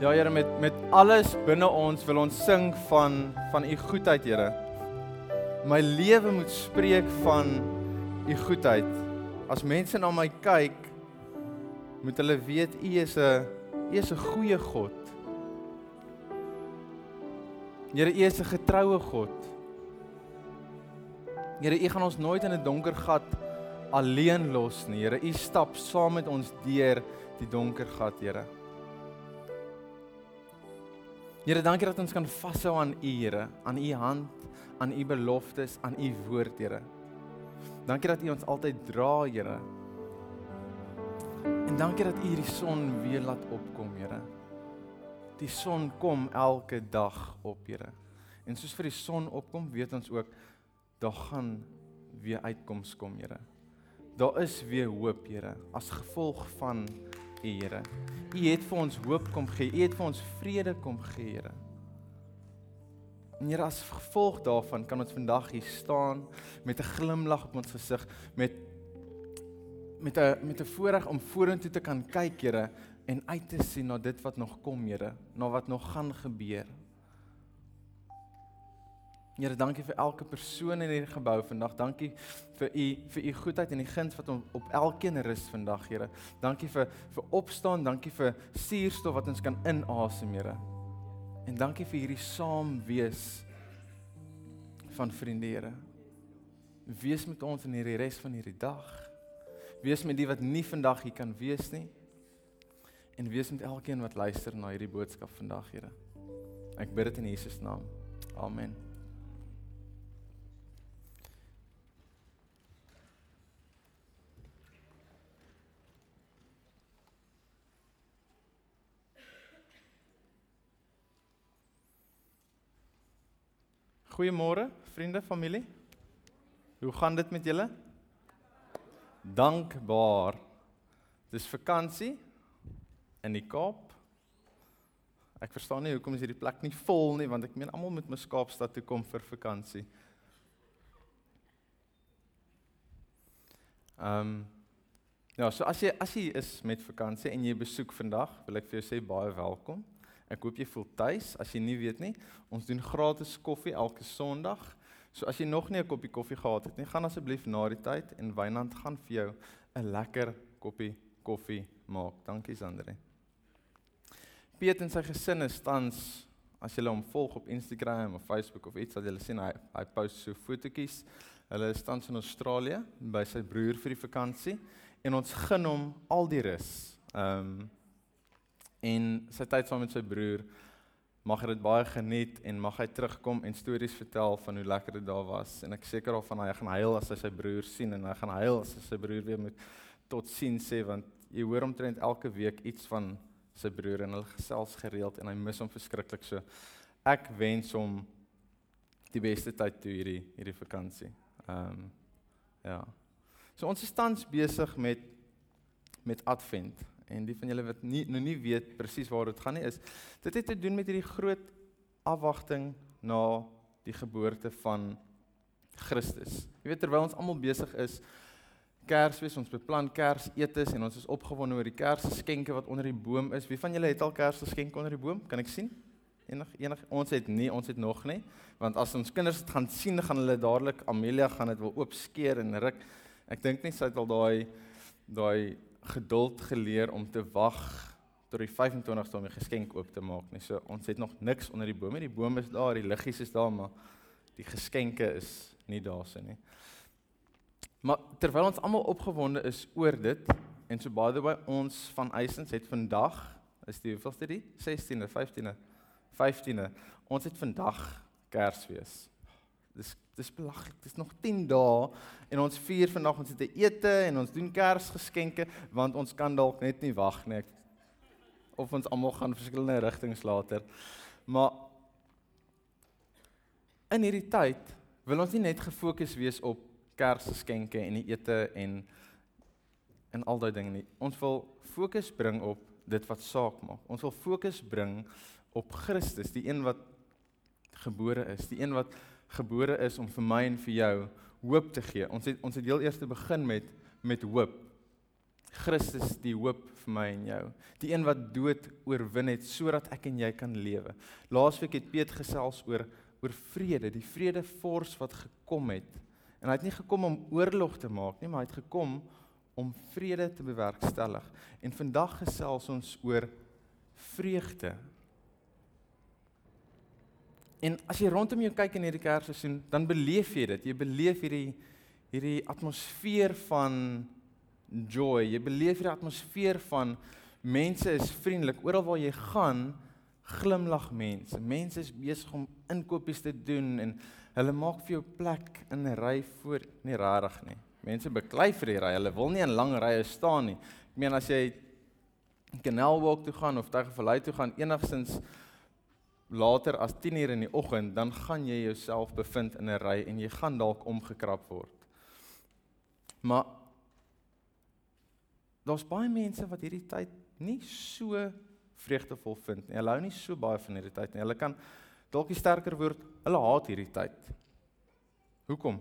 Ja Here, met met alles binne ons wil ons sing van van u goedheid, Here. My lewe moet spreek van u goedheid. As mense na my kyk, moet hulle weet u is 'n u is 'n goeie God. Here, u is 'n getroue God. Here, u gaan ons nooit in 'n donker gat alleen los nie. Here, u stap saam met ons deur die donker gat, Here. Here, dankie dat ons kan vashou aan U, Here, aan U hand, aan U beloftes, aan U woord, Here. Dankie dat U ons altyd dra, Here. En dankie dat U hierdie son weer laat opkom, Here. Die son kom elke dag op, Here. En soos vir die son opkom, weet ons ook daar gaan weer uitkoms kom, Here. Daar is weer hoop, Here, as gevolg van U Here. U het vir ons hoop kom gee. U het vir ons vrede kom gee, Here. En Here, as gevolg daarvan kan ons vandag hier staan met 'n glimlag op ons gesig, met met 'n met 'n voorreg om vorentoe te kan kyk, Here, en uit te sien na dit wat nog kom, Here, na wat nog gaan gebeur. Here, dankie vir elke persoon in hierdie gebou vandag. Dankie vir u vir u goedheid en die guns wat op elkeen rus vandag, Here. Dankie vir vir opstaan, dankie vir suurstof wat ons kan inasem, Here. En dankie vir hierdie saam wees van vriende, Here. Wees met ons in hierdie res van hierdie dag. Wees met die wat nie vandag hier kan wees nie. En wees met elkeen wat luister na hierdie boodskap vandag, Here. Ek bid dit in Jesus naam. Amen. Goeiemôre, vriende, familie. Hoe gaan dit met julle? Dankbaar. Dis vakansie in die Kaap. Ek verstaan nie hoekom is hierdie plek nie vol nie, want ek meen almal moet mos Kaapstad toe kom vir vakansie. Ehm um, Ja, so as jy as jy is met vakansie en jy besoek vandag, wil ek vir jou sê baie welkom. Ek hoop jy voel tuis. As jy nie weet nie, ons doen gratis koffie elke Sondag. So as jy nog nie 'n koppie koffie gehad het nie, gaan asseblief na die tyd en Wynand gaan vir jou 'n lekker koppie koffie maak. Dankie Sandre. Piet en sy gesin is tans as jy hom volg op Instagram of Facebook of iets sal jy sien hy hy post so fotootjies. Hulle is tans in Australië by sy broer vir die vakansie en ons gun hom al die rus. Ehm um, en sy tyd saam met sy broer mag hy dit baie geniet en mag hy terugkom en stories vertel van hoe lekker dit daar was en ek seker of van hy gaan huil as hy sy broer sien en hy gaan huil as hy sy broer weer moet tot sien sê want jy hoor omtrent elke week iets van sy broer en hulle gesels gereeld en hy mis hom verskriklik so ek wens hom die beste tyd toe hierdie hierdie vakansie. Ehm um, ja. So ons is tans besig met met Advent en die van julle wat nie nou nie weet presies waar dit gaan nie is dit het te doen met hierdie groot afwagting na die geboorte van Christus. Jy weet terwyl ons almal besig is Kersfees, ons beplan Kersetes en ons is opgewonde oor die Kersgeskenke wat onder die boom is. Wie van julle het al Kersgeskenke onder die boom? Kan ek sien? Enig enig ons het nie, ons het nog nie, want as ons kinders dit gaan sien, gaan hulle dadelik Amelia gaan dit wil oopskeer en ruk. Ek dink nie sy het al daai daai geduld geleer om te wag tot die 25ste om die geskenk oop te maak nie. So ons het nog niks onder die bome. Die bome is daar, die liggies is daar, maar die geskenke is nie daar so nie. Maar terwyl ons almal opgewonde is oor dit en so by the way ons van Eisens het vandag is die hoeveelste die 16de, 15de, 15de. Ons het vandag Kersfees. Dis dis belaglik. Dis nog 10 dae en ons vier vandag ons het 'n ete en ons doen Kersgeskenke want ons kan dalk net nie wag nie. Of ons almal gaan verskillende rigtings later. Maar in hierdie tyd wil ons nie net gefokus wees op Kersgeskenke en die ete en en al daai dinge nie. Ons wil fokus bring op dit wat saak maak. Ons wil fokus bring op Christus, die een wat gebore is, die een wat gebore is om vir my en vir jou hoop te gee. Ons het ons het heel eers begin met met hoop. Christus die hoop vir my en jou. Die een wat dood oorwin het sodat ek en jy kan lewe. Laasweek het Piet gesels oor oor vrede, die vredefors wat gekom het. En hy het nie gekom om oorlog te maak nie, maar hy het gekom om vrede te bewerkstellig. En vandag gesels ons oor vreugde. En as jy rondom jou kyk in hierdie Kersseisoen, dan beleef jy dit. Jy beleef hierdie hierdie atmosfeer van joy. Jy beleef hierdie atmosfeer van mense is vriendelik. Oral waar jy gaan, glimlag mense. Mense is besig om inkopies te doen en hulle maak vir jou plek in 'n ry voor nie rarig nie. Mense beklei vir die ry. Hulle wil nie in lang rye staan nie. Ek meen as jy Canal Walk toe gaan of Tuigevallei toe gaan, enigstens later as 10:00 in die oggend, dan gaan jy jouself bevind in 'n ry en jy gaan dalk omgekrap word. Maar daar's baie mense wat hierdie tyd nie so vreugdevol vind nie. Hulle hou nie so baie van hierdie tyd nie. Hulle kan dalk die sterker woord, hulle haat hierdie tyd. Hoekom?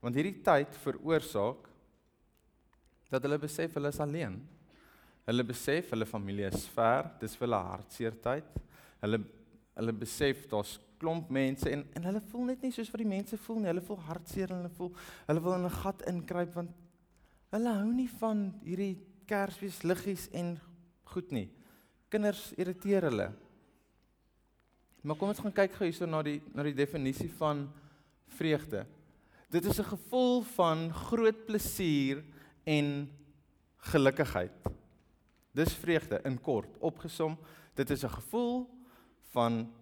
Want hierdie tyd veroorsaak dat hulle besef hulle is alleen. Hulle besef hulle familie is ver, dis vir hulle hartseer tyd. Hulle hulle besef daar's klomp mense en en hulle voel net nie soos wat die mense voel nie. Hulle voel hartseer en hulle voel hulle wil in 'n gat inkruip want hulle hou nie van hierdie Kersfees liggies en goed nie. Kinders irriteer hulle. Maar kom ons gaan kyk gou hierso na die na die definisie van vreugde. Dit is 'n gevoel van groot plesier en gelukkigheid. Dis vreugde in kort opgesom. Dit is 'n gevoel van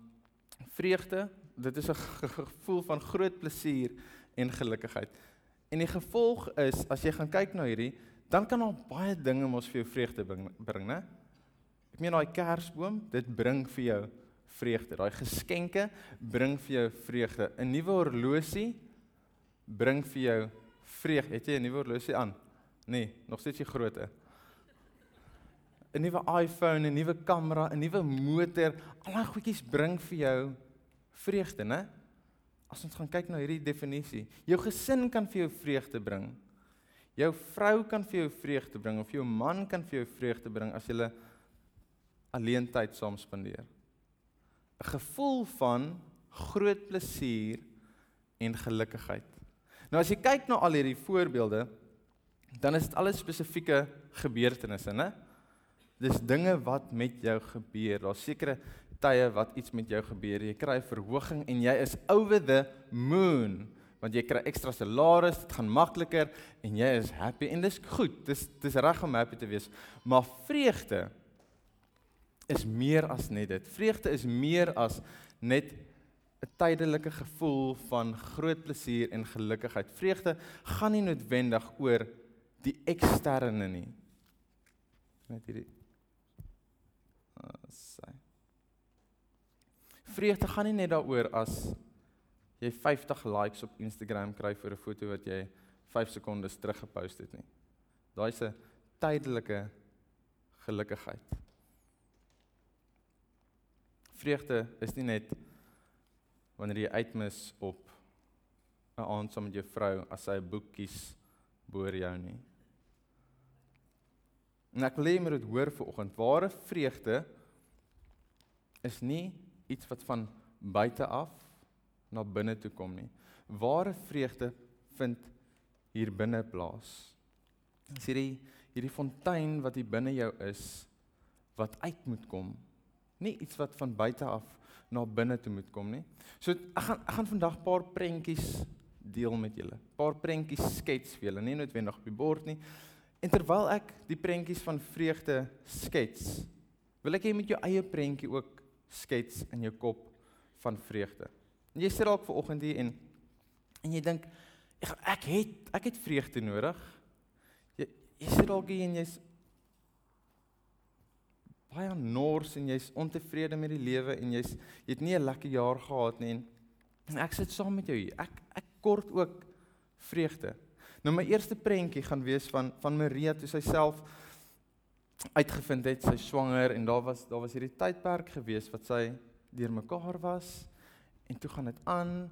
vreugde. Dit is 'n gevoel van groot plesier en gelukkigheid. En die gevolg is as jy gaan kyk na hierdie, dan kan al baie dinge mos vir jou vreugde bring, bring né? Ek meen daai kersboom, dit bring vir jou vreugde. Daai geskenke bring vir jou vreugde. 'n Nuwe horlosie bring vir jou vreugde. Het jy 'n nuwe horlosie aan? Nee, nog steeds die grootte. 'n Nuwe iPhone, 'n nuwe kamera, 'n nuwe motor, al daai goedjies bring vir jou vreugde, né? As ons gaan kyk na hierdie definisie, jou gesin kan vir jou vreugde bring. Jou vrou kan vir jou vreugde bring of jou man kan vir jou vreugde bring as jy alleen tyd saam spandeer. 'n Gevoel van groot plesier en gelukigheid. Nou as jy kyk na al hierdie voorbeelde, dan is dit alles spesifieke gebeurtenisse, né? Dis dinge wat met jou gebeur. Daar's sekere tye wat iets met jou gebeur. Jy kry verhoging en jy is over the moon want jy kry ekstra salaris, dit gaan makliker en jy is happy en dis goed. Dis dis reg om happy te wees. Maar vreugde is meer as net dit. Vreugde is meer as net 'n tydelike gevoel van groot plesier en gelukigheid. Vreugde gaan nie noodwendig oor die eksterne nie. Net hierdie sy. Vreugde gaan nie net daaroor as jy 50 likes op Instagram kry vir 'n foto wat jy 5 sekondes terug gepost het nie. Daai's 'n tydelike gelukigheid. Vreugde is nie net wanneer jy uitmis op 'n aand saam met jou vrou as sy 'n boek kies boor jou nie. En ek wil hê jy moet dit hoor vanoggend. Ware vreugde is nie iets wat van buite af na binne toe kom nie. Ware vreugde vind hier binne plaas. Dis hierdie hierdie fontein wat hier binne jou is wat uit moet kom. Nie iets wat van buite af na binne toe moet kom nie. So ek gaan ek gaan vandag 'n paar prentjies deel met julle. Paar prentjies skets vir julle, nie noodwendig op die bord nie. En terwyl ek die prentjies van vreugde skets, wil ek hê jy met jou eie prentjie ook skets in jou kop van vreugde. En jy sit dalk ver oggend hier en en jy dink ek ek het ek het vreugde nodig. Jy jy sit dalk hier en jy's baie nors en jy's ontevrede met die lewe en jy's jy het nie 'n lekker jaar gehad nie en ek sit saam met jou hier. Ek ek kort ook vreugde. Nou my eerste prentjie gaan wees van van Maria toe sy self uitgevind het sy swanger en daar was daar was hierdie tydperk gewees wat sy deurmekaar was en toe gaan dit aan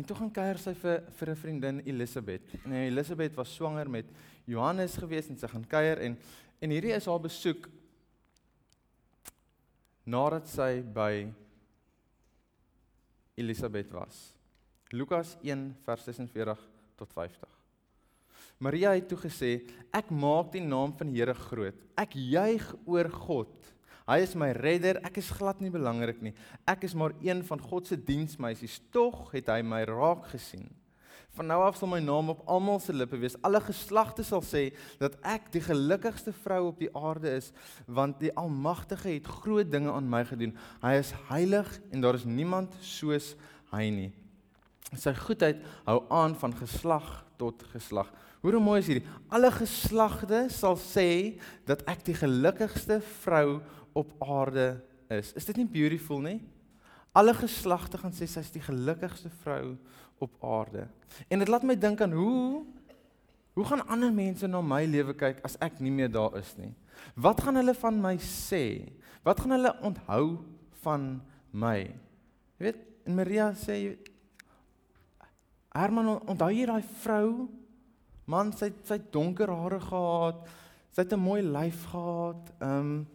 En toe gaan kuier sy vir vir 'n vriendin Elisabeth. En Elisabeth was swanger met Johannes gewees en sy gaan kuier en en hierdie is haar besoek nadat sy by Elisabeth was. Lukas 1 vers 46 tot 50. Maria het toe gesê: "Ek maak die naam van die Here groot. Ek juig oor God. Hy is my redder. Ek is glad nie belangrik nie. Ek is maar een van God se diensmeisies. Tog het hy my raak gesien. Van nou af sal my naam op almal se lippe wees. Alle geslagte sal sê dat ek die gelukkigste vrou op die aarde is, want die Almagtige het groot dinge aan my gedoen. Hy is heilig en daar is niemand soos hy nie. Sy goedheid hou aan van geslag tot geslag. Hoe mooi is hierdie? Alle geslagte sal sê dat ek die gelukkigste vrou op aarde is. Is dit nie beautiful nie? Alle geslagte gaan sê sy's die gelukkigste vrou op aarde. En dit laat my dink aan hoe hoe gaan ander mense na my lewe kyk as ek nie meer daar is nie? Wat gaan hulle van my sê? Wat gaan hulle onthou van my? Jy weet, en Maria sê Herman onthou jy daai vrou? Man, sy sy donker hare gehad. Sy het 'n mooi lyf gehad. Ehm um,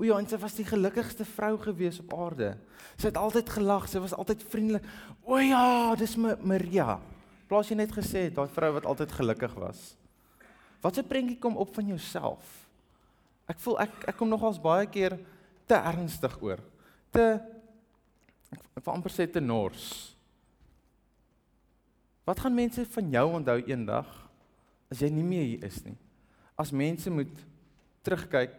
O ja, en sy was die gelukkigste vrou gewees op aarde. Sy het altyd gelag, sy was altyd vriendelik. O ja, dis my Maria. Plaas jy net gesê daai vrou wat altyd gelukkig was. Wat 'n prentjie kom op van jouself. Ek voel ek ek kom nogals baie keer te ernstig oor. Te ek, wil amper sê te nors. Wat gaan mense van jou onthou eendag as jy nie meer hier is nie? As mense moet terugkyk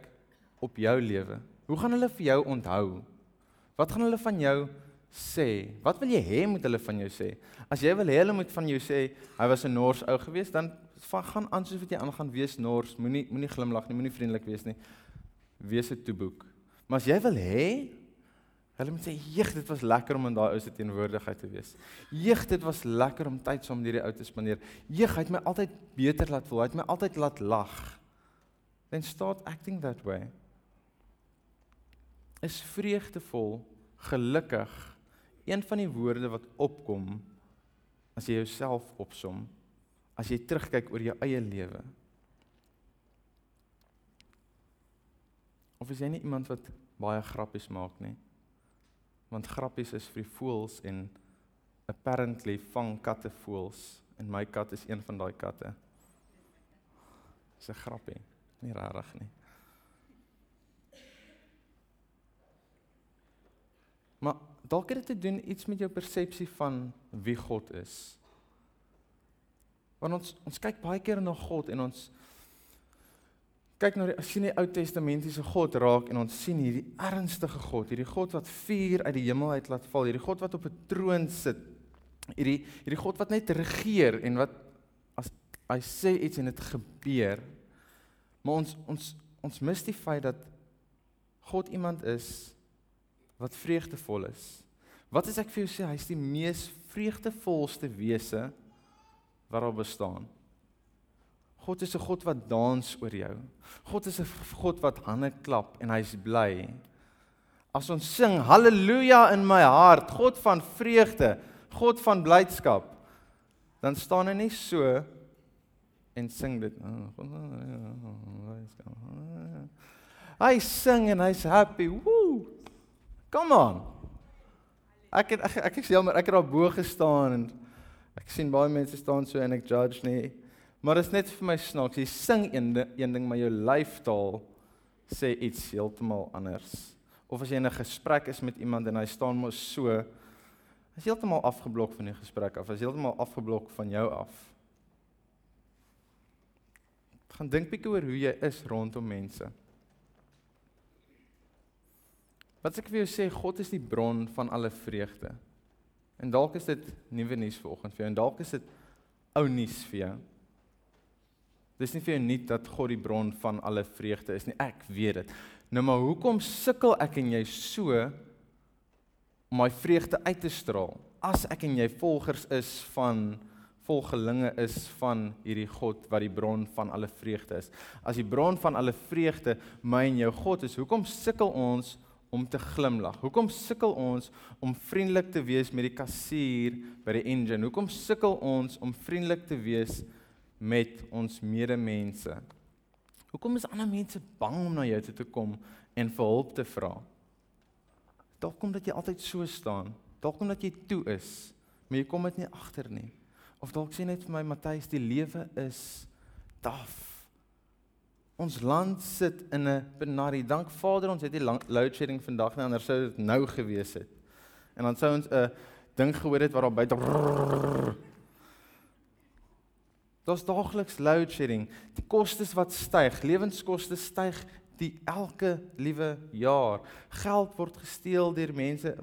op jou lewe? Hoe gaan hulle vir jou onthou? Wat gaan hulle van jou sê? Wat wil jy hê moet hulle van jou sê? As jy wil hê hulle moet van jou sê hy was 'n nors ou gewees, dan van gaan aan soos wat jy aangaan wees nors, moenie moenie glimlag nie, moenie vriendelik wees nie. Wees 'n toeboek. Maar as jy wil hê hulle moet sê, "Jeg, dit was lekker om in daai ou se teenwoordigheid te wees. Jeg, dit was lekker om tyd saam met hierdie ou te spandeer. Jeg, hy het my altyd beter laat voel. Hy het my altyd laat lag." Then start acting that way is vreugdevol, gelukkig. Een van die woorde wat opkom as jy jouself opsom, as jy terugkyk oor jou eie lewe. Of is jy nie iemand wat baie grappies maak nie? Want grappies is vir voels en apparently vang katte voels en my kat is een van daai katte. Dis 'n grappie, nie rarig nie. Maar dalk het dit te doen iets met jou persepsie van wie God is. Want ons ons kyk baie keer na God en ons kyk na die as jy die Ou Testamentiese God raak en ons sien hierdie ernstige God, hierdie God wat vuur uit die hemel uit laat val, hierdie God wat op 'n troon sit. Hierdie hierdie God wat net regeer en wat as hy sê iets en dit gebeur. Maar ons ons ons mis die feit dat God iemand is wat vreugdevol is. Wat as ek vir jou sê hy's die mees vreugdevolste wese wat daar bestaan? God is 'n God wat dans oor jou. God is 'n God wat hande klap en hy's bly. As ons sing haleluja in my hart, God van vreugde, God van blydskap, dan staan hy nie so en sing dit. Hy sing en hy's happy. Woo! Come on. Ek het ek, ek is jammer, ek het daar bo gestaan en ek sien baie mense staan so en ek judge nie. Maar dit is net vir my snaaks. Jy sing een een ding maar jou lyfstaal sê iets heeltemal anders. Of as jy in 'n gesprek is met iemand en hy staan mos so is heeltemal afgeblok van die gesprek af. Is heeltemal afgeblok van jou af. Gaan dink bietjie oor hoe jy is rondom mense. Wat ek vir jou sê, God is die bron van alle vreugde. En dalk is dit nuwe nuus vanoggend vir jou en dalk is dit ou nuus vir jou. Dis nie vir jou nuut dat God die bron van alle vreugde is nie. Ek weet dit. Nou maar hoekom sukkel ek en jy so om my vreugde uit te straal as ek en jy volgers is van volgelinge is van hierdie God wat die bron van alle vreugde is. As die bron van alle vreugde my en jou God is, hoekom sukkel ons om te glimlag? Hoekom sukkel ons om vriendelik te wees met die kassier by die engine? Hoekom sukkel ons om vriendelik te wees met ons medemense? Hoekom is ander mense bang om na jou toe te kom en vir hulp te vra? Dalk omdat jy altyd so staan, dalk omdat jy toe is, maar jy kom dit nie agter nie. Of dalk sê net vir my Matthys, die lewe is taaf. Ons land sit in 'n benarie. Dank Vader, ons het nie load shedding vandag nie, anders sou dit nou gewees het. En dan sou ons 'n ding gehoor het waar daar buite Daar's daagliks load shedding. Die kostes wat styg, lewenskoste styg die elke liewe jaar. Geld word gesteel deur mense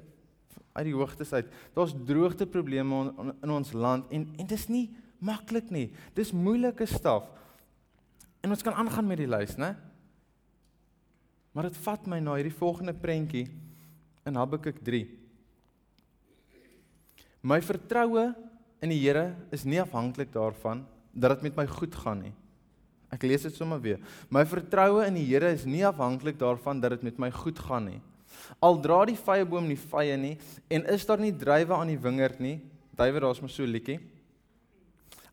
uit die hoogtes uit. Daar's droogte probleme in ons land en en dis nie maklik nie. Dis moeilike staf. En ons kan aangaan met die lys, né? Maar dit vat my na hierdie volgende prentjie in Habakuk 3. My vertroue in die Here is nie afhanklik daarvan dat dit met my goed gaan nie. Ek lees dit sommer weer. My vertroue in die Here is nie afhanklik daarvan dat dit met my goed gaan nie. Al dra die vyeboom nie vye nie en is daar nie druiwe aan die wingerd nie. Duiwer daar's mos so liedjie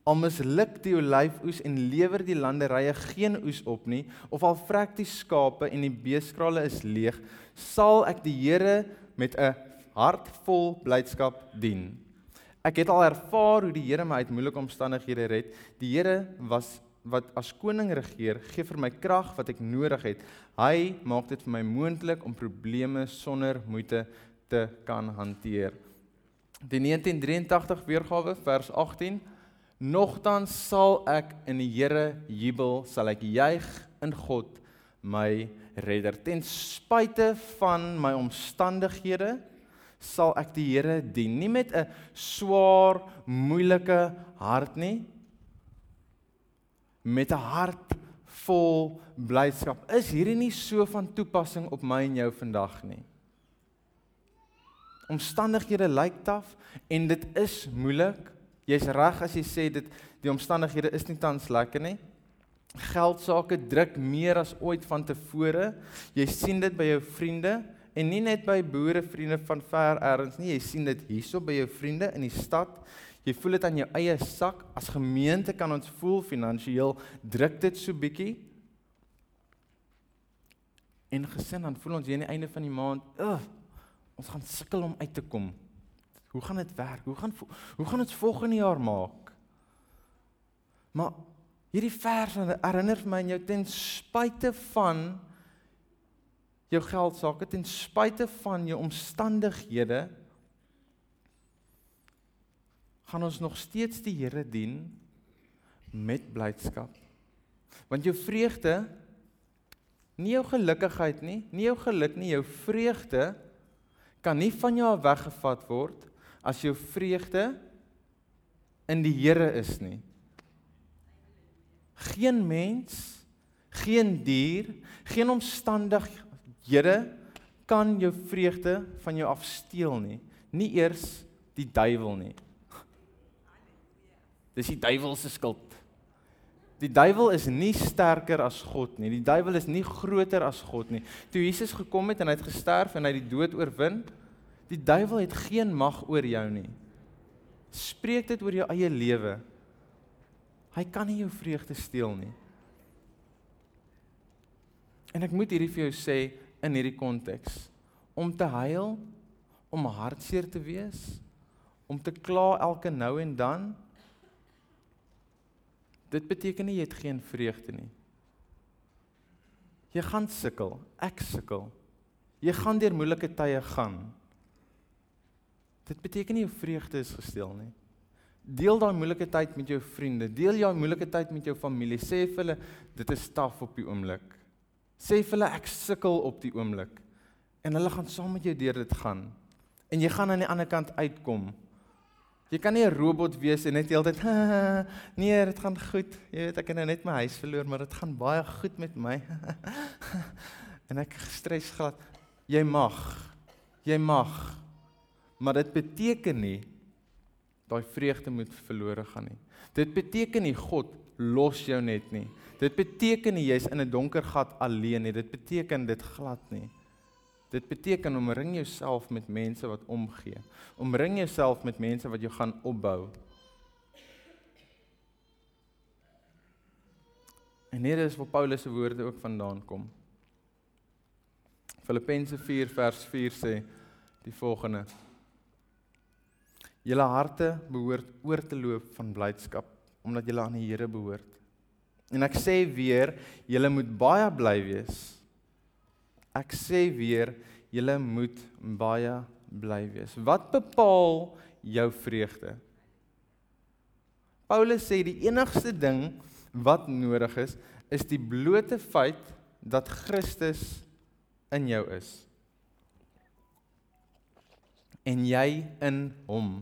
al misluk die olyfoes en lewer die landerye geen oes op nie of al vrek die skape en die beeskrale is leeg sal ek die Here met 'n hart vol blydskap dien ek het al ervaar hoe die Here my uit moeilike omstandighede red. Die Here was wat as koning regeer gee vir my krag wat ek nodig het. Hy maak dit vir my moontlik om probleme sonder moeite te kan hanteer. Die 1983 weergawe vers 18 Nogtans sal ek in die Here jubel, sal ek juig in God my redder. Ten spyte van my omstandighede sal ek die Here dien, nie met 'n swaar, moeilike hart nie, met 'n hart vol blydskap. Is hierdie nie so van toepassing op my en jou vandag nie? Omstandighede lyk taaf en dit is moeilik. Jy's reg as jy sê dit die omstandighede is nie tans lekker nie. Geldsaake druk meer as ooit van tevore. Jy sien dit by jou vriende en nie net by boere vriende van ver ergens nie. Jy sien dit hierso by jou vriende in die stad. Jy voel dit aan jou eie sak. As gemeente kan ons voel finansiëel druk dit so bietjie. En gesin dan voel ons hier aan die einde van die maand, ugh, ons gaan sukkel om uit te kom. Hoe gaan dit werk? Hoe gaan hoe gaan ons volgende jaar maak? Maar hierdie vers herinner my aan jou ten spyte van jou geld sake, ten spyte van jou omstandighede gaan ons nog steeds die Here dien met blydskap. Want jou vreugde nie jou gelukigheid nie, nie jou geluk nie, jou vreugde kan nie van jou weggevat word as jou vreugde in die Here is nie. Geen mens, geen dier, geen omstandighede kan jou vreugde van jou afsteel nie. Nie eers die duiwel nie. Dis die duiwel se skuld. Die duiwel is nie sterker as God nie. Die duiwel is nie groter as God nie. Toe Jesus gekom het en hy het gesterf en hy die dood oorwin, Die duiwel het geen mag oor jou nie. Spreek dit oor jou eie lewe. Hy kan nie jou vreugde steel nie. En ek moet hierdie vir jou sê in hierdie konteks om te huil, om hartseer te wees, om te kla elke nou en dan. Dit beteken nie jy het geen vreugde nie. Jy gaan sukkel, ek sukkel. Jy gaan deur moeilike tye gaan. Dit beteken nie jou vreugde is gesteel nie. Deel daai moeilike tyd met jou vriende, deel jou moeilike tyd met jou familie. Sê vir hulle dit is taaf op die oomblik. Sê vir hulle ek sukkel op die oomblik. En hulle gaan saam met jou deur dit gaan. En jy gaan aan die ander kant uitkom. Jy kan nie 'n robot wees en net heeltyd nee, dit gaan goed. Jy weet ek het nou net my huis verloor, maar dit gaan baie goed met my. en ek gestres glad. Jy mag. Jy mag. Maar dit beteken nie daai vreugde moet verlore gaan nie. Dit beteken nie God los jou net nie. Dit beteken nie jy's in 'n donker gat alleen nie. Dit beteken dit glad nie. Dit beteken omring jouself met mense wat omgee. Omring jouself met mense wat jou gaan opbou. En hier is waar Paulus se woorde ook vandaan kom. Filippense 4 vers 4 sê die volgende: Julle harte behoort oor te loop van blydskap omdat julle aan die Here behoort. En ek sê weer, julle moet baie bly wees. Ek sê weer, julle moet baie bly wees. Wat bepaal jou vreugde? Paulus sê die enigste ding wat nodig is, is die blote feit dat Christus in jou is. En jy in hom.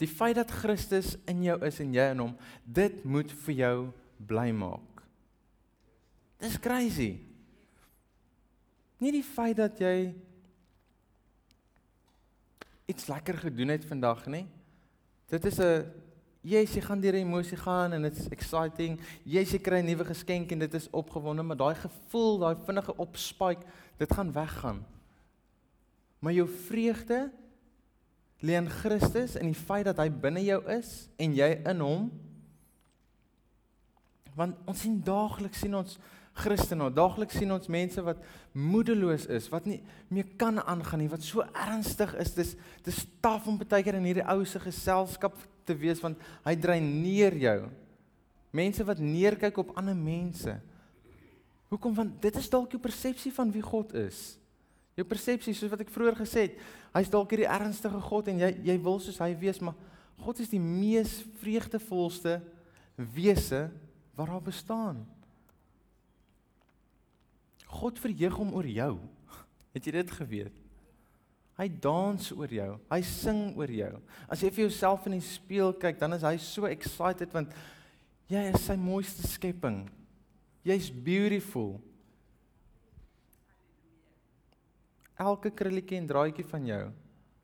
Die feit dat Christus in jou is en jy in hom, dit moet vir jou bly maak. Dis crazy. Nie die feit dat jy iets lekker gedoen het vandag nie. Dit is 'n Yes, jy gaan deur 'n emosie gaan en it's exciting. Yes, jy kry 'n nuwe geskenk en dit is opgewonde, maar daai gevoel, daai vinnige opspike, dit gaan weggaan. Maar jou vreugde lê in Christus en die feit dat hy binne jou is en jy in hom. Want ons sien daagliks sien ons Christene, daagliks sien ons mense wat moedeloos is, wat nie meer kan aangaan nie, wat so ernstig is. Dis dis taaf om baie keer in hierdie ou se geselskap te wees want hy dreineer jou. Mense wat neerkyk op ander mense. Hoekom want dit is dalk jou persepsie van wie God is. Jou persepsie soos wat ek vroeër gesê het, hy's dalk hierdie ernstige God en jy jy wil soos hy wees, maar God is die mees vreugdevolste wese wat daar bestaan. God verheug hom oor jou. Het jy dit geweet? Hy dans oor jou. Hy sing oor jou. As jy vir jouself in die spieël kyk, dan is hy so excited want jy is sy mooiste skepping. Jy's beautiful. Elke krulletjie en draadjie van jou,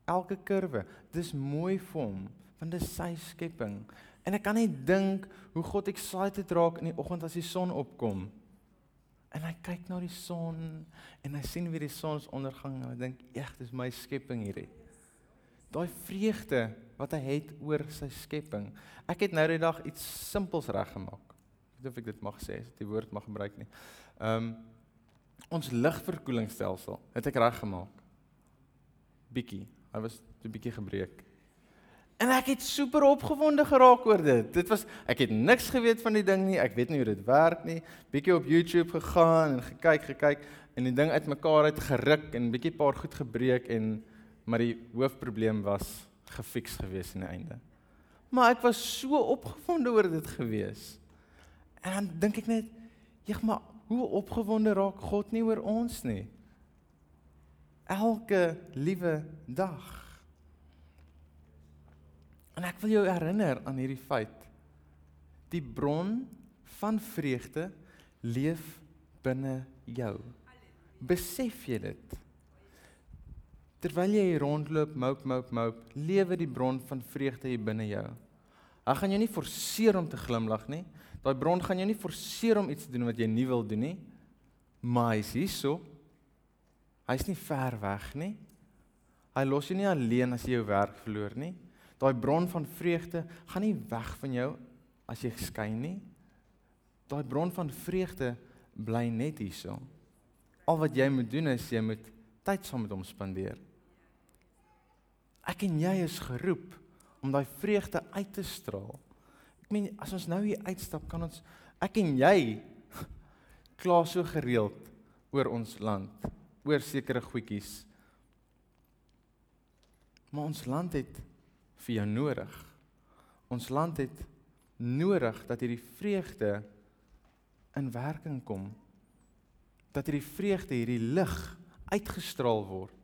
elke kurwe, dis mooi vir hom want dis sy skepping. En ek kan net dink hoe God excited raak in die oggend as die son opkom. En hy kyk na die son en hy sien weer die sonsondergang en hy dink, "Eg, dis my skepping hierdie." Daai vreugde wat hy het oor sy skepping. Ek het nou die dag iets simpels reggemaak. Ek weet of ek dit mag sê, as ek die woord mag gebruik nie. Ehm um, ons lugverkoelingsstelsel het ek reggemaak. Bietjie. Hy was 'n bietjie gebreek. En ek het super opgewonde geraak oor dit. Dit was ek het niks geweet van die ding nie. Ek weet nie hoe dit werk nie. Bietjie op YouTube gegaan en gekyk, gekyk en die ding uitmekaar uit geruk en bietjie paar goed gebreek en maar die hoofprobleem was gefiks gewees aan die einde. Maar ek was so opgewonde oor dit gewees. En dan dink ek net, "Jeg, maar hoe opgewonde raak God nie oor ons nie?" Elke liewe dag. En ek wil jou herinner aan hierdie feit. Die bron van vreugde leef binne jou. Besef jy dit? Terwyl jy rondloop, moop, moop, moop, lewe die bron van vreugde hier binne jou. Hy gaan jou nie forceer om te glimlag nie. Daai bron gaan jou nie forceer om iets te doen wat jy nie wil doen nie. Maar hy's hierso. Hy's nie ver weg nie. Hy los jou nie alleen as jy jou werk verloor nie. Daai bron van vreugde gaan nie weg van jou as jy skyn nie. Daai bron van vreugde bly net hierso. Al wat jy moet doen is jy moet tyd saam met hom spandeer. Ek en jy is geroep om daai vreugde uit te straal. Meen as ons nou hier uitstap, kan ons ek en jy kla so gereeld oor ons land, oor sekere goedjies. Maar ons land het vir jou nodig. Ons land het nodig dat hierdie vreugde in werking kom. Dat hierdie vreugde, hierdie lig uitgestraal word.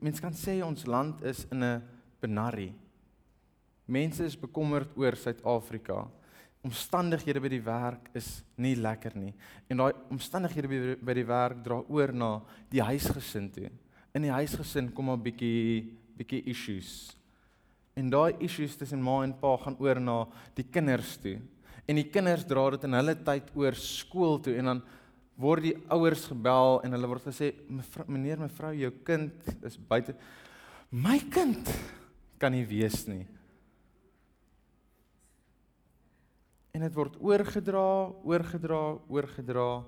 Mense kan sê ons land is in 'n benarrie. Mense is bekommerd oor Suid-Afrika. Omstandighede by die werk is nie lekker nie. En daai omstandighede by die werk dra oor na die huisgesin toe. In die huisgesin kom 'n bietjie bietjie issues. En daai issues tussen ma en pa gaan oor na die kinders toe. En die kinders dra dit in hulle tyd oor skool toe en dan word die ouers gebel en hulle word gesê mevrou meneer mevrou jou kind is buite my kind kan nie wees nie en dit word oorgedra oorgedra oorgedra.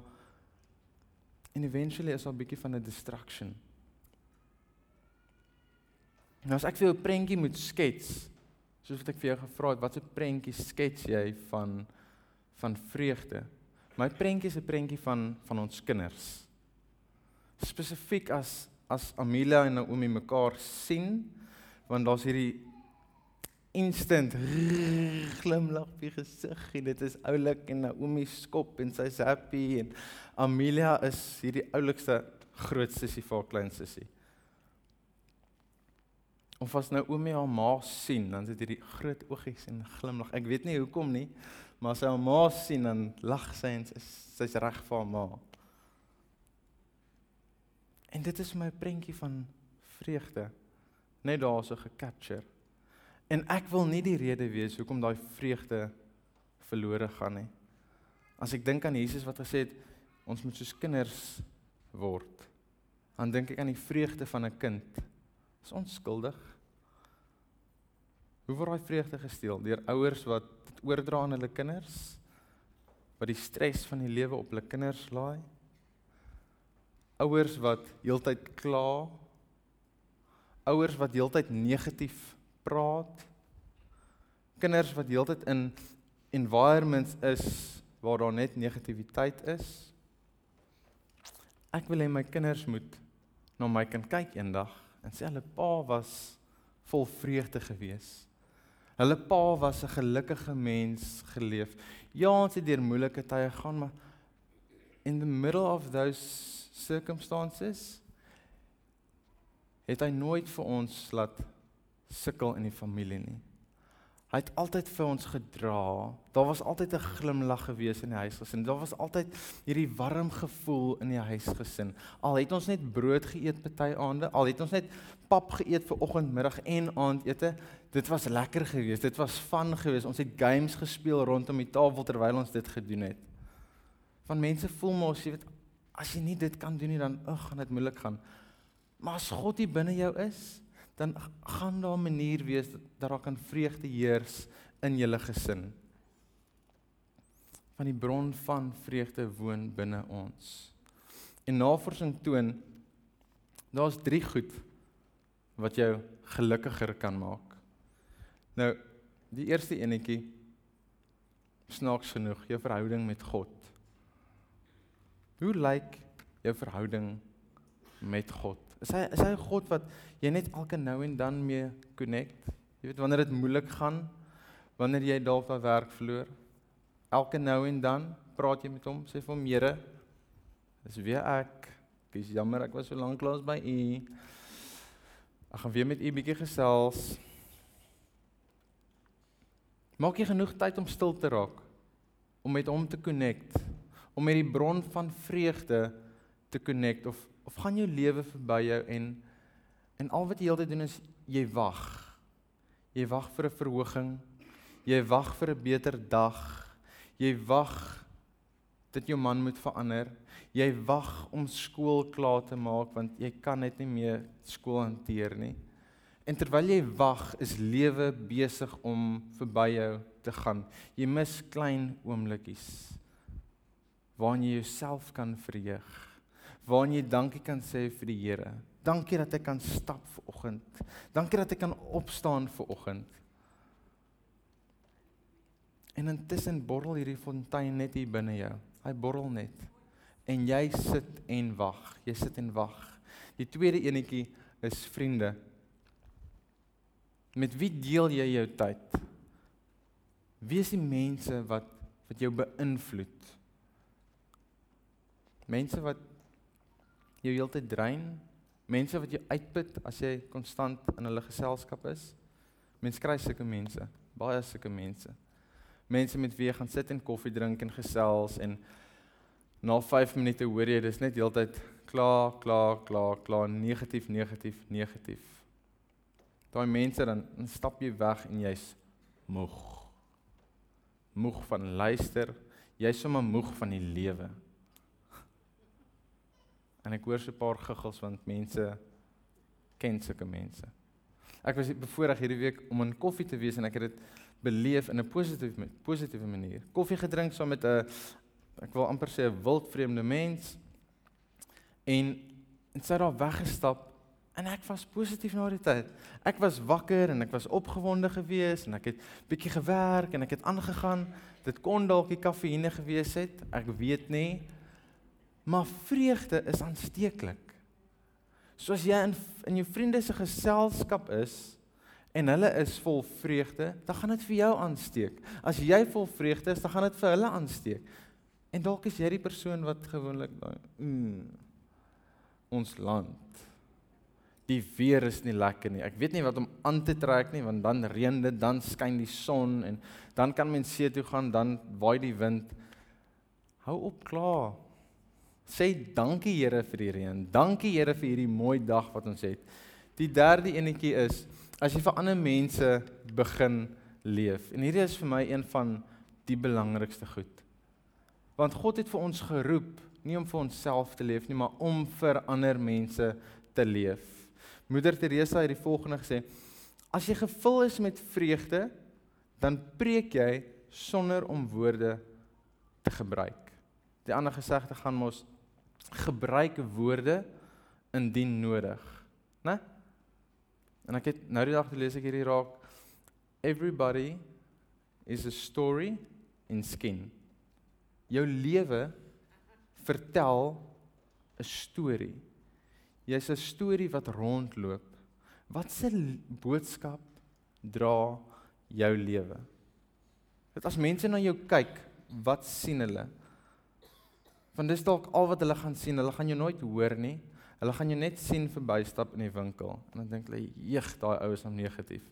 En eventually is daar 'n bietjie van 'n distraction. Nou as ek vir jou 'n prentjie moet skets soos wat ek vir jou gevra het watse prentjie skets jy van van vreugde? My prentjie is 'n prentjie van van ons kinders. Spesifiek as as Amelia en Naomi mekaar sien, want daar's hierdie instant glimlag op die gesig en dit is oulik en Naomi skop en sy's happy en Amelia is hierdie oulikste groot sussie vir haar klein sussie. Of as Naomi haar ma sien, dan sit hierdie groot oogies en glimlag. Ek weet nie hoekom nie, Maar as sy haar ma sien dan lag sy en sy sy's reg vir haar ma. En dit is my prentjie van vreugde net daar so gecapture. En ek wil nie die rede wees hoekom daai vreugde verlore gaan nie. As ek dink aan Jesus wat gesê het ons moet soos kinders word, dan dink ek aan die vreugde van 'n kind. Is onskuldig. Hoe word daai vreugde gesteel deur ouers wat oordra aan hulle kinders wat die stres van die lewe op hulle kinders laai. Ouers wat heeltyd kla. Ouers wat heeltyd negatief praat. Kinders wat heeltyd in environments is waar daar net negativiteit is. Ek wil hê my kinders moet na my kan kyk eendag en sê hulle pa was vol vreugde geweest. Hulle pa was 'n gelukkige mens geleef. Ja, ons het deur moeilike tye gaan, maar in the middle of those circumstances het hy nooit vir ons laat sukkel in die familie nie. Hy het altyd vir ons gedra. Daar was altyd 'n glimlag gewees in die huisgesin. Daar was altyd hierdie warm gevoel in die huisgesin. Al het ons net brood geëet party aande, al het ons net pap geëet vir oggend, middag en aandete, dit was lekker geweest. Dit was van geweest. Ons het games gespeel rondom die tafel terwyl ons dit gedoen het. Van mense voel mos jy weet as jy nie dit kan doen nie dan ag gaan dit moeilik gaan. Maar as God hier binne jou is, dan gaan daar 'n manier wees dat daar kan vreugde heers in julle gesin. Van die bron van vreugde woon binne ons. En navorsing toon daar's 3 goed wat jou gelukkiger kan maak. Nou, die eerste enetjie snaaks genoeg, jou verhouding met God. Hoe lyk jou verhouding met God? Is hy is hy 'n God wat jy net elke nou en dan mee connect? Jy weet wanneer dit moeilik gaan, wanneer jy dalk jou werk verloor, elke nou en dan praat jy met hom, sê vir hom, Here, dis weer ek. Ek is jammer ek was so lank lank by u. Ek gaan weer met u bietjie gesels. Maak jy genoeg tyd om stil te raak, om met hom te connect, om met die bron van vreugde te connect of of gaan jou lewe verby jou en en al wat jy heeltyd doen is jy wag. Jy wag vir 'n verhoging. Jy wag vir 'n beter dag. Jy wag dat jou man moet verander. Jy wag om skool klaar te maak want jy kan net nie meer skool hanteer nie. En terwyl jy wag, is lewe besig om verby jou te gaan. Jy mis klein oomblikies waarin jy jouself kan verheug waarin jy dankie kan sê vir die Here. Dankie dat ek kan stap ver oggend. Dankie dat ek kan opstaan ver oggend. En intussen borrel hierdie fontein net hier binne jou. Hy borrel net. En jy sit en wag. Jy sit en wag. Die tweede enetjie is vriende. Met wie deel jy jou tyd? Wie is die mense wat wat jou beïnvloed? Mense wat jou heeltyd drein, mense wat jou uitput as jy konstant in hulle geselskap is. Mense kry sulke mense, baie sulke mense. Mense met wie jy gaan sit en koffie drink en gesels en na 5 minute hoor jy dis net heeltyd klaar, klaar, klaar, klaar, negatief, negatief, negatief. Daai mense dan, dan stap jy weg en jy's moeg. Moeg van luister, jy's sommer moeg van die lewe. En ek hoor so 'n paar guggels want mense ken sulke mense. Ek was bevoorreg hierdie week om in koffie te wees en ek het dit beleef in 'n positiewe positiewe manier. Koffie gedrink saam met 'n ek wil amper sê 'n wildvreemde mens en en sy het daar weggestap en ek was positief na die tyd. Ek was wakker en ek was opgewonde geweest en ek het bietjie gewerk en ek het aangegaan. Dit kon dalk die kafeïne gewees het, ek weet nie. Maar vreugde is aansteeklik. Soos jy in in jou vriende se geselskap is en hulle is vol vreugde, dan gaan dit vir jou aansteek. As jy vol vreugde is, dan gaan dit vir hulle aansteek. En dalk is jy die persoon wat gewoonlik daai mm, ons land. Die weer is nie lekker nie. Ek weet nie wat om aan te trek nie want dan reën dit, dan skyn die son en dan kan mens see toe gaan, dan waai die wind. Hou op klaar. Sê dankie Here vir die reën. Dankie Here vir hierdie mooi dag wat ons het. Die derde enetjie is as jy vir ander mense begin leef. En hierdie is vir my een van die belangrikste goed. Want God het vir ons geroep nie om vir onsself te leef nie, maar om vir ander mense te leef. Moeder Teresa het die volgende gesê: As jy gevul is met vreugde, dan preek jy sonder om woorde te gebruik. Die ander gesegde gaan mos gebruik woorde indien nodig, né? En ek het nou die dag gelees ek hierdie raak everybody is a story in skin. Jou lewe vertel 'n storie. Jy's 'n storie wat rondloop. Wat se boodskap dra jou lewe? Dit as mense na jou kyk, wat sien hulle? Want dis dalk al wat hulle gaan sien. Hulle gaan jou nooit hoor nie. Hulle gaan jou net sien verbystap in die winkel en dan dink hulle, "Jeg, daai ou is nou negatief.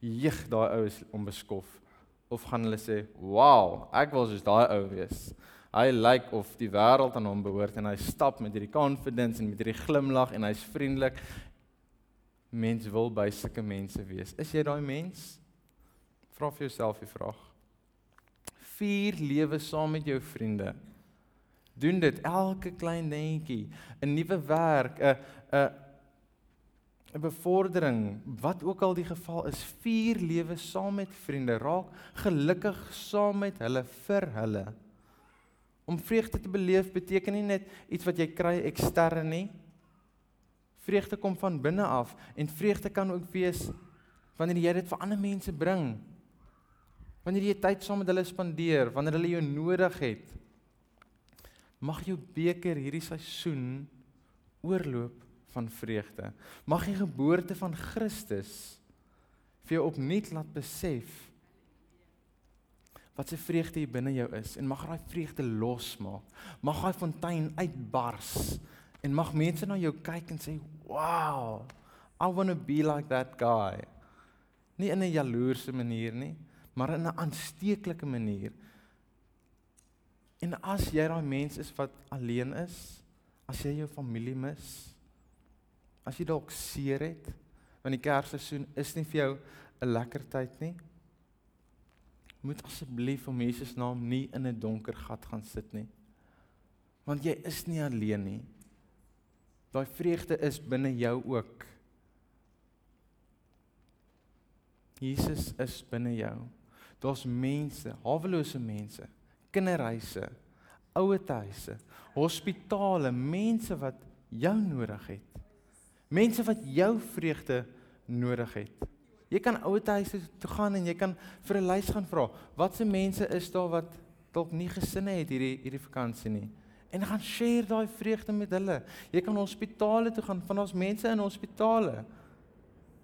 Jeg, daai ou is onbeskof." Of gaan hulle sê, "Wow, ek wil soos daai ou wees." Hy lyk like of die wêreld aan hom behoort en hy stap met hierdie confidence en met hierdie glimlag en hy's vriendelik. Mens wil by sulke mense wees. Is jy daai mens? Vra vir jouself die vraag. Vier lewe saam met jou vriende doen dit elke klein dingetjie, 'n nuwe werk, 'n 'n 'n bevordering, wat ook al die geval is, vier lewe saam met vriende, raak gelukkig saam met hulle vir hulle. Om vreugde te beleef beteken nie net iets wat jy kry ekstern nie. Vreugde kom van binne af en vreugde kan ook wees wanneer jy dit vir ander mense bring. Wanneer jy tyd saam met hulle spandeer, wanneer hulle jou nodig het. Mag jou beker hierdie seisoen oorloop van vreugde. Mag die geboorte van Christus vir jou opnuut laat besef wat se vreugde hier binne jou is en mag daai vreugde losmaak. Mag daai fontein uitbars en mag mense na jou kyk en sê, "Wow, I want to be like that guy." Nie in 'n jaloerse manier nie, maar in 'n aansteeklike manier En as jy daai mens is wat alleen is, as jy jou familie mis, as jy dalk seer het, want die Kersseisoen is nie vir jou 'n lekker tyd nie, moet asseblief om Jesus naam nie in 'n donker gat gaan sit nie. Want jy is nie alleen nie. Daai vreugde is binne jou ook. Jesus is binne jou. Daar's mense, hawelose mense kinderhuise, ouetehuise, hospitale, mense wat jou nodig het. Mense wat jou vreugde nodig het. Jy kan ouetehuise toe gaan en jy kan vir 'n lys gaan vra. Watse mense is daar wat dalk nie gesinne het hierdie hierdie vakansie nie? En gaan share daai vreugde met hulle. Jy kan hospitale toe gaan, van ons mense in hospitale.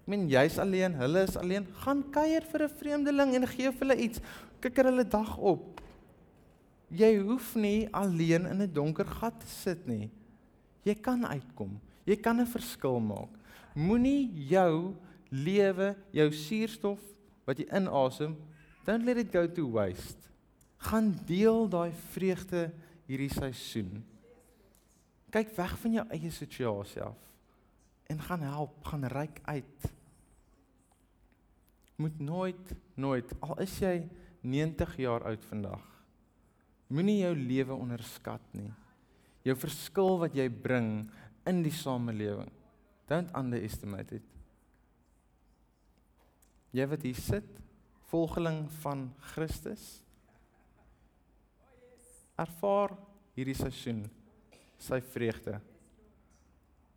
Ek meen jy's alleen, hulle is alleen. Gaan kuier vir 'n vreemdeling en gee vir hulle iets. Kikker hulle dag op. Jy hoef nie alleen in 'n donker gat te sit nie. Jy kan uitkom. Jy kan 'n verskil maak. Moenie jou lewe, jou suurstof wat jy inasem, don't let it go to waste. Gaan deel daai vreugde hierdie seisoen. Kyk weg van jou eie situasie af en gaan help, gaan reik uit. Moet nooit nooit al is jy 90 jaar oud vandag Moenie jou lewe onderskat nie. jou verskil wat jy bring in die samelewing. Don't underestimate it. Jy wat hier sit, volgeling van Christus. Ervaar hierdie seisoen sy vreugde.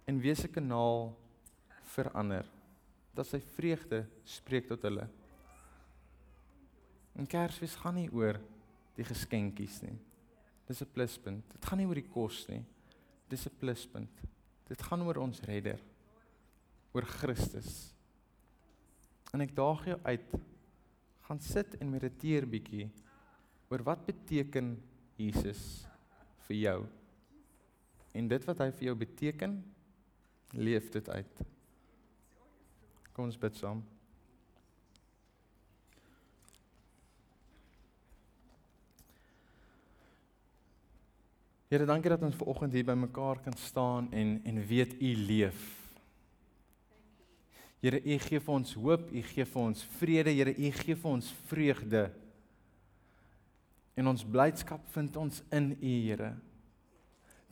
En wees 'n kanaal vir ander dat sy vreugde spreek tot hulle. En Kersfees gaan nie oor die geskenkies nie. Dis 'n pluspunt. Dit gaan nie oor die kos nie. Dis 'n pluspunt. Dit gaan oor ons redder. Oor Christus. En ek daag jou uit gaan sit en mediteer bietjie oor wat beteken Jesus vir jou. En dit wat hy vir jou beteken, leef dit uit. Kom ons bid saam. Here, dankie dat ons ver oggend hier bymekaar kan staan en en weet U leef. Here, U gee vir ons hoop, U gee vir ons vrede, Here, U gee vir ons vreugde. En ons blydskap vind ons in U, Here.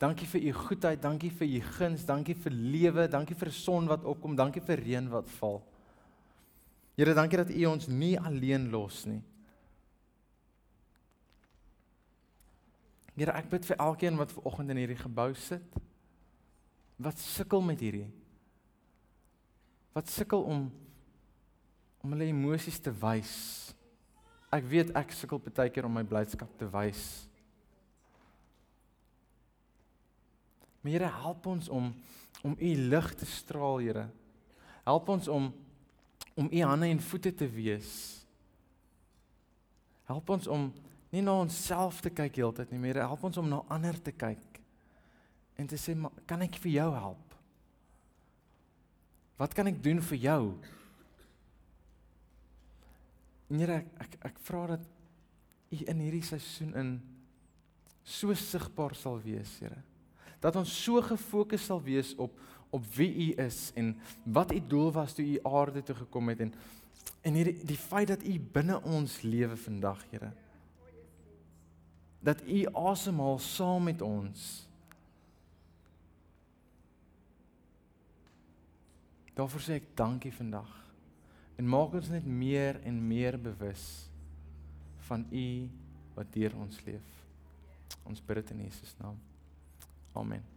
Dankie vir U goedheid, dankie vir U guns, dankie vir lewe, dankie vir son wat opkom, dankie vir reën wat val. Here, dankie dat U ons nie alleen los nie. Here, ek bid vir elkeen wat ver oggend in hierdie gebou sit wat sukkel met hierdie wat sukkel om om hulle emosies te wys. Ek weet ek sukkel baie keer om my blydskap te wys. Maar Here, help ons om om u lig te straal, Here. Help ons om om u hande en voete te wees. Help ons om nie na onsself te kyk heeltyd nie, maar help ons om na ander te kyk en te sê, "Kan ek vir jou help?" Wat kan ek doen vir jou? Here, ek ek, ek vra dat U in hierdie seisoen in so sigbaar sal wees, Here. Dat ons so gefokus sal wees op op wie U is en wat U doel was toe U aarde toe gekom het en en hierdie die feit dat U binne ons lewe vandag, Here. Dat U asemhaal saam met ons. Daarvoor sê ek dankie vandag. En maak ons net meer en meer bewus van U wat deur ons leef. Ons bid dit in Jesus naam. Amen.